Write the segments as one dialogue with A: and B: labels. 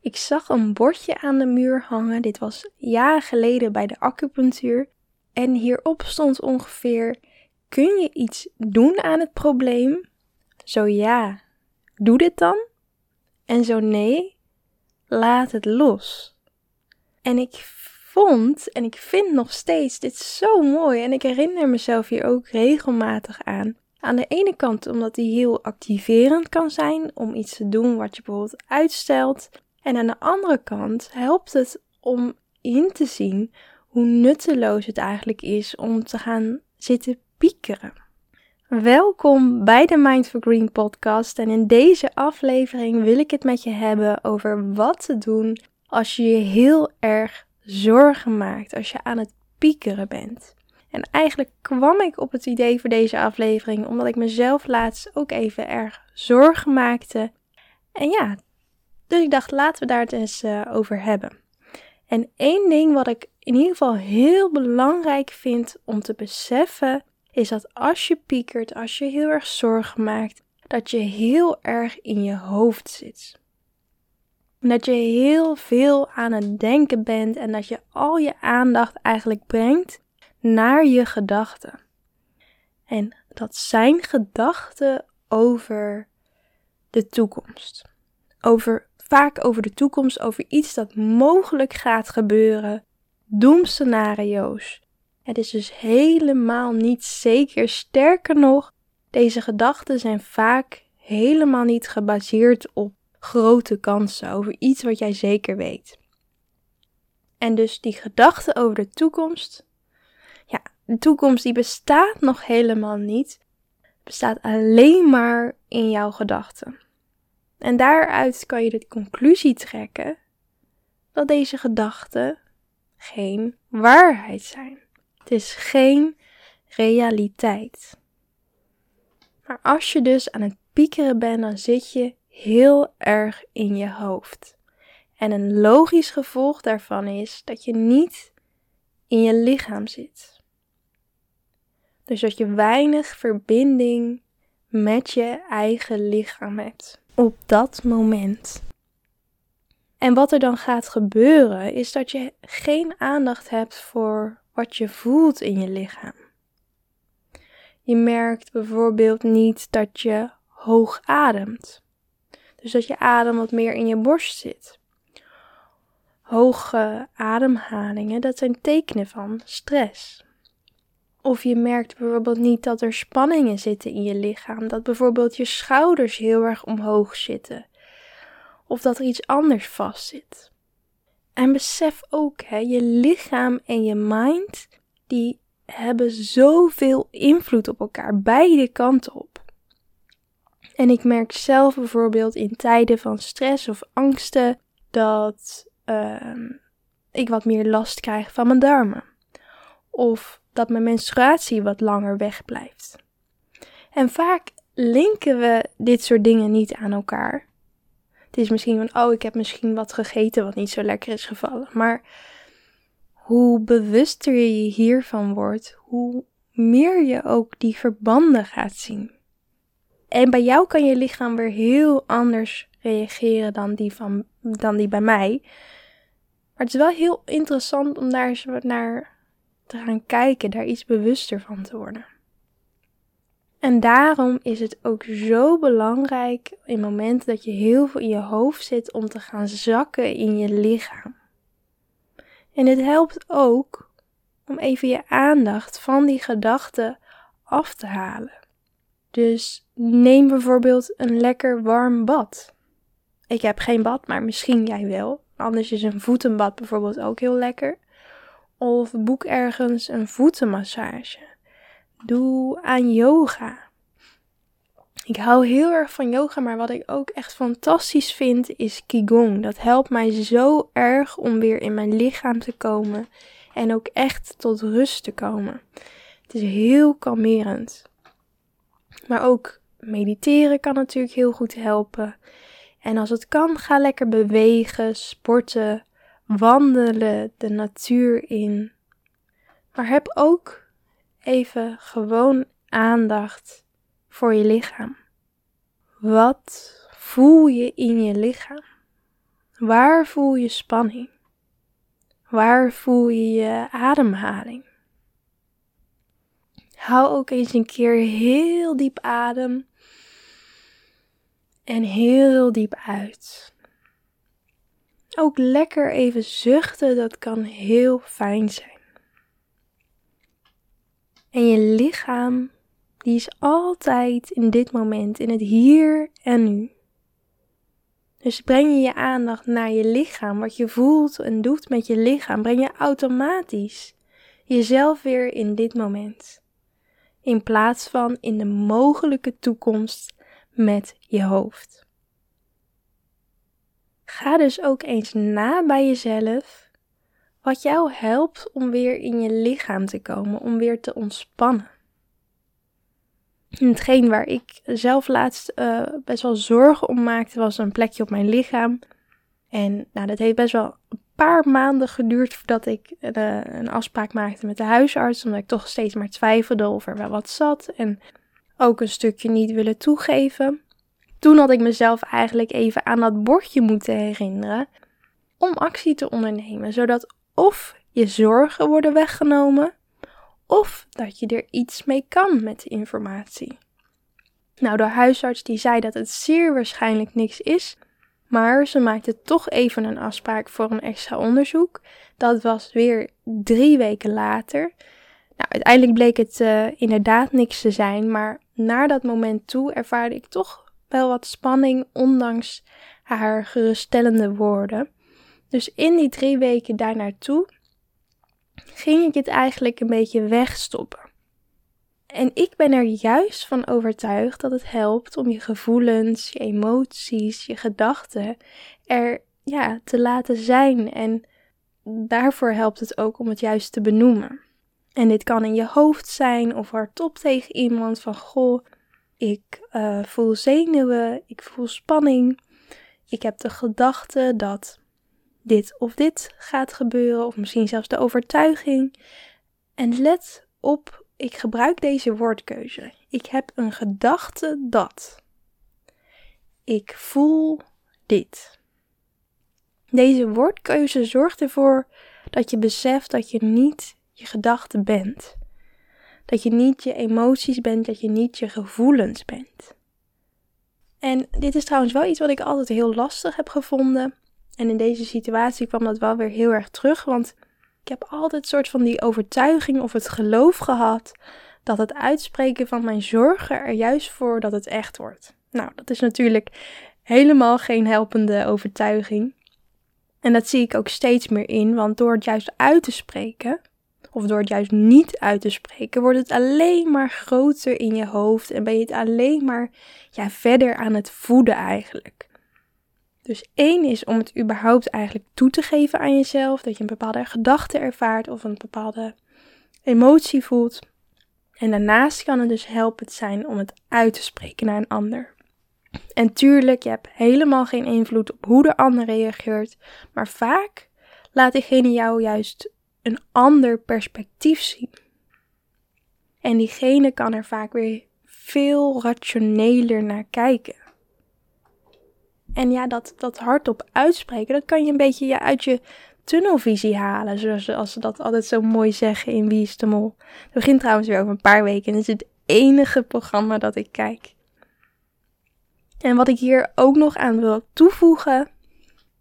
A: Ik zag een bordje aan de muur hangen. Dit was jaren geleden bij de acupunctuur. En hierop stond ongeveer: Kun je iets doen aan het probleem? Zo ja, doe dit dan. En zo nee, laat het los. En ik vond en ik vind nog steeds dit zo mooi en ik herinner mezelf hier ook regelmatig aan. Aan de ene kant omdat die heel activerend kan zijn om iets te doen wat je bijvoorbeeld uitstelt. En aan de andere kant helpt het om in te zien hoe nutteloos het eigenlijk is om te gaan zitten piekeren. Welkom bij de Mind for Green podcast en in deze aflevering wil ik het met je hebben over wat te doen als je je heel erg zorgen maakt, als je aan het piekeren bent. En eigenlijk kwam ik op het idee voor deze aflevering omdat ik mezelf laatst ook even erg zorgen maakte. En ja, dus ik dacht laten we daar het eens uh, over hebben. En één ding wat ik in ieder geval heel belangrijk vind om te beseffen, is dat als je piekert, als je heel erg zorgen maakt, dat je heel erg in je hoofd zit. Dat je heel veel aan het denken bent en dat je al je aandacht eigenlijk brengt naar je gedachten. En dat zijn gedachten over de toekomst. Over, vaak over de toekomst, over iets dat mogelijk gaat gebeuren. Doemscenario's. Het is dus helemaal niet zeker. Sterker nog, deze gedachten zijn vaak helemaal niet gebaseerd op grote kansen, over iets wat jij zeker weet. En dus die gedachte over de toekomst, ja, de toekomst die bestaat nog helemaal niet, bestaat alleen maar in jouw gedachten. En daaruit kan je de conclusie trekken dat deze gedachten geen waarheid zijn. Het is geen realiteit. Maar als je dus aan het piekeren bent, dan zit je heel erg in je hoofd. En een logisch gevolg daarvan is dat je niet in je lichaam zit. Dus dat je weinig verbinding met je eigen lichaam hebt op dat moment. En wat er dan gaat gebeuren is dat je geen aandacht hebt voor wat je voelt in je lichaam. Je merkt bijvoorbeeld niet dat je hoog ademt. Dus dat je adem wat meer in je borst zit. Hoge ademhalingen, dat zijn tekenen van stress. Of je merkt bijvoorbeeld niet dat er spanningen zitten in je lichaam, dat bijvoorbeeld je schouders heel erg omhoog zitten, of dat er iets anders vast zit. En besef ook, hè, je lichaam en je mind, die hebben zoveel invloed op elkaar, beide kanten op. En ik merk zelf bijvoorbeeld in tijden van stress of angsten dat uh, ik wat meer last krijg van mijn darmen. Of dat mijn menstruatie wat langer wegblijft. En vaak linken we dit soort dingen niet aan elkaar. Het is misschien van, oh, ik heb misschien wat gegeten wat niet zo lekker is gevallen. Maar hoe bewuster je hiervan wordt, hoe meer je ook die verbanden gaat zien. En bij jou kan je lichaam weer heel anders reageren dan die, van, dan die bij mij. Maar het is wel heel interessant om daar eens naar te gaan kijken, daar iets bewuster van te worden. En daarom is het ook zo belangrijk in momenten dat je heel veel in je hoofd zit om te gaan zakken in je lichaam. En het helpt ook om even je aandacht van die gedachten af te halen. Dus neem bijvoorbeeld een lekker warm bad. Ik heb geen bad, maar misschien jij wel. Anders is een voetenbad bijvoorbeeld ook heel lekker. Of boek ergens een voetenmassage. Doe aan yoga. Ik hou heel erg van yoga, maar wat ik ook echt fantastisch vind is Qigong. Dat helpt mij zo erg om weer in mijn lichaam te komen en ook echt tot rust te komen. Het is heel kalmerend. Maar ook mediteren kan natuurlijk heel goed helpen. En als het kan, ga lekker bewegen, sporten, wandelen, de natuur in. Maar heb ook even gewoon aandacht voor je lichaam. Wat voel je in je lichaam? Waar voel je spanning? Waar voel je je ademhaling? Hou ook eens een keer heel diep adem en heel diep uit. Ook lekker even zuchten, dat kan heel fijn zijn. En je lichaam, die is altijd in dit moment, in het hier en nu. Dus breng je je aandacht naar je lichaam, wat je voelt en doet met je lichaam, breng je automatisch jezelf weer in dit moment. In plaats van in de mogelijke toekomst met je hoofd. Ga dus ook eens na bij jezelf wat jou helpt om weer in je lichaam te komen, om weer te ontspannen. hetgeen waar ik zelf laatst uh, best wel zorgen om maakte, was een plekje op mijn lichaam. En nou, dat heeft best wel een paar maanden geduurd voordat ik uh, een afspraak maakte met de huisarts. Omdat ik toch steeds maar twijfelde of er wel wat zat. En ook een stukje niet willen toegeven. Toen had ik mezelf eigenlijk even aan dat bordje moeten herinneren om actie te ondernemen, zodat of je zorgen worden weggenomen, of dat je er iets mee kan met de informatie. Nou, de huisarts die zei dat het zeer waarschijnlijk niks is, maar ze maakte toch even een afspraak voor een extra onderzoek. Dat was weer drie weken later. Nou, uiteindelijk bleek het uh, inderdaad niks te zijn, maar naar dat moment toe ervaarde ik toch wel wat spanning, ondanks haar geruststellende woorden. Dus in die drie weken daarnaartoe ging ik het eigenlijk een beetje wegstoppen. En ik ben er juist van overtuigd dat het helpt om je gevoelens, je emoties, je gedachten er ja, te laten zijn. En daarvoor helpt het ook om het juist te benoemen. En dit kan in je hoofd zijn of hardop tegen iemand van goh, ik uh, voel zenuwen, ik voel spanning. Ik heb de gedachte dat dit of dit gaat gebeuren, of misschien zelfs de overtuiging. En let op, ik gebruik deze woordkeuze. Ik heb een gedachte dat. Ik voel dit. Deze woordkeuze zorgt ervoor dat je beseft dat je niet je gedachte bent. Dat je niet je emoties bent, dat je niet je gevoelens bent. En dit is trouwens wel iets wat ik altijd heel lastig heb gevonden. En in deze situatie kwam dat wel weer heel erg terug, want ik heb altijd soort van die overtuiging of het geloof gehad dat het uitspreken van mijn zorgen er juist voor dat het echt wordt. Nou, dat is natuurlijk helemaal geen helpende overtuiging. En dat zie ik ook steeds meer in, want door het juist uit te spreken, of door het juist niet uit te spreken, wordt het alleen maar groter in je hoofd en ben je het alleen maar ja, verder aan het voeden eigenlijk. Dus één is om het überhaupt eigenlijk toe te geven aan jezelf, dat je een bepaalde gedachte ervaart of een bepaalde emotie voelt. En daarnaast kan het dus helpend zijn om het uit te spreken naar een ander. En tuurlijk, je hebt helemaal geen invloed op hoe de ander reageert, maar vaak laat diegene jou juist een ander perspectief zien. En diegene kan er vaak weer veel rationeler naar kijken. En ja, dat, dat hardop uitspreken, dat kan je een beetje uit je tunnelvisie halen. Zoals ze dat altijd zo mooi zeggen in Wie is de Mol. Het begint trouwens weer over een paar weken en is het enige programma dat ik kijk. En wat ik hier ook nog aan wil toevoegen,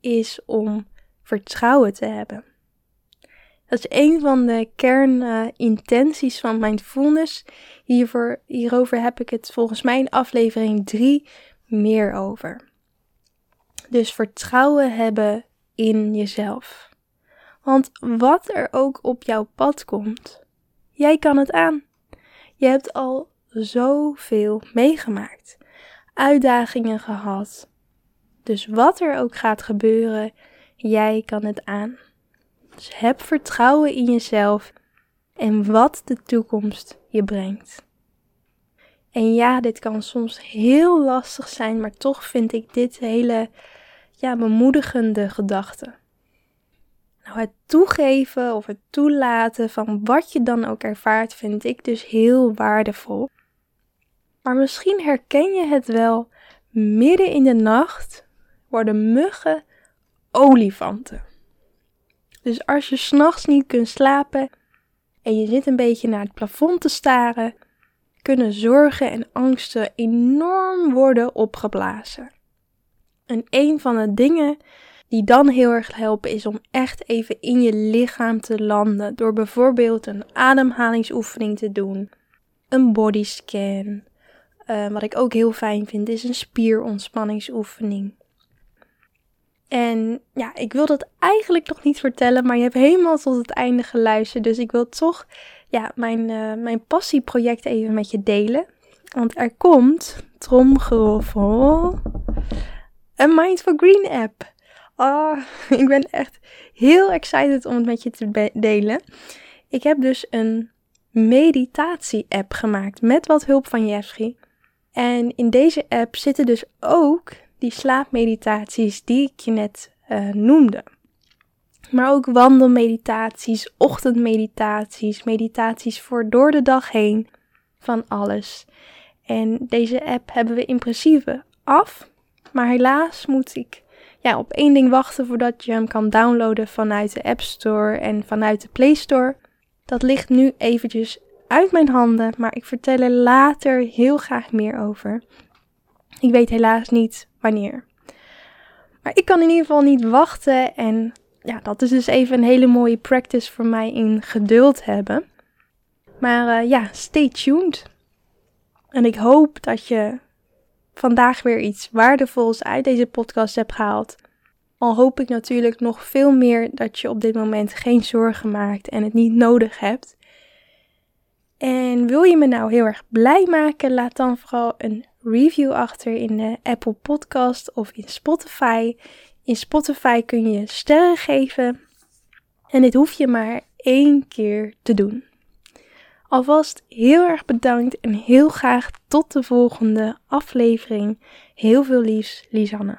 A: is om vertrouwen te hebben. Dat is een van de kernintenties van mindfulness. Hiervoor, hierover heb ik het volgens mij in aflevering 3 meer over. Dus vertrouwen hebben in jezelf. Want wat er ook op jouw pad komt, jij kan het aan. Je hebt al zoveel meegemaakt, uitdagingen gehad. Dus wat er ook gaat gebeuren, jij kan het aan. Dus heb vertrouwen in jezelf en wat de toekomst je brengt. En ja, dit kan soms heel lastig zijn, maar toch vind ik dit hele ja, bemoedigende gedachte. Nou, het toegeven of het toelaten van wat je dan ook ervaart, vind ik dus heel waardevol. Maar misschien herken je het wel, midden in de nacht worden muggen olifanten. Dus als je s'nachts niet kunt slapen en je zit een beetje naar het plafond te staren, kunnen zorgen en angsten enorm worden opgeblazen. En een van de dingen die dan heel erg helpen is om echt even in je lichaam te landen door bijvoorbeeld een ademhalingsoefening te doen, een bodyscan. Uh, wat ik ook heel fijn vind is een spierontspanningsoefening. En ja, ik wil dat eigenlijk nog niet vertellen, maar je hebt helemaal tot het einde geluisterd. Dus ik wil toch ja, mijn, uh, mijn passieproject even met je delen. Want er komt, tromgeroffel, een Mindful Green app. Oh, ik ben echt heel excited om het met je te delen. Ik heb dus een meditatie-app gemaakt met wat hulp van Jeffrey. En in deze app zitten dus ook die slaapmeditaties die ik je net uh, noemde. Maar ook wandelmeditaties, ochtendmeditaties, meditaties voor door de dag heen, van alles. En deze app hebben we in principe af, maar helaas moet ik ja, op één ding wachten voordat je hem kan downloaden vanuit de App Store en vanuit de Play Store. Dat ligt nu eventjes uit mijn handen, maar ik vertel er later heel graag meer over. Ik weet helaas niet Maar ik kan in ieder geval niet wachten en ja, dat is dus even een hele mooie practice voor mij in geduld hebben. Maar uh, ja, stay tuned. En ik hoop dat je vandaag weer iets waardevols uit deze podcast hebt gehaald. Al hoop ik natuurlijk nog veel meer dat je op dit moment geen zorgen maakt en het niet nodig hebt. En wil je me nou heel erg blij maken, laat dan vooral een review achter in de Apple Podcast of in Spotify. In Spotify kun je sterren geven en dit hoef je maar één keer te doen. Alvast heel erg bedankt en heel graag tot de volgende aflevering. Heel veel liefs, Lisanne.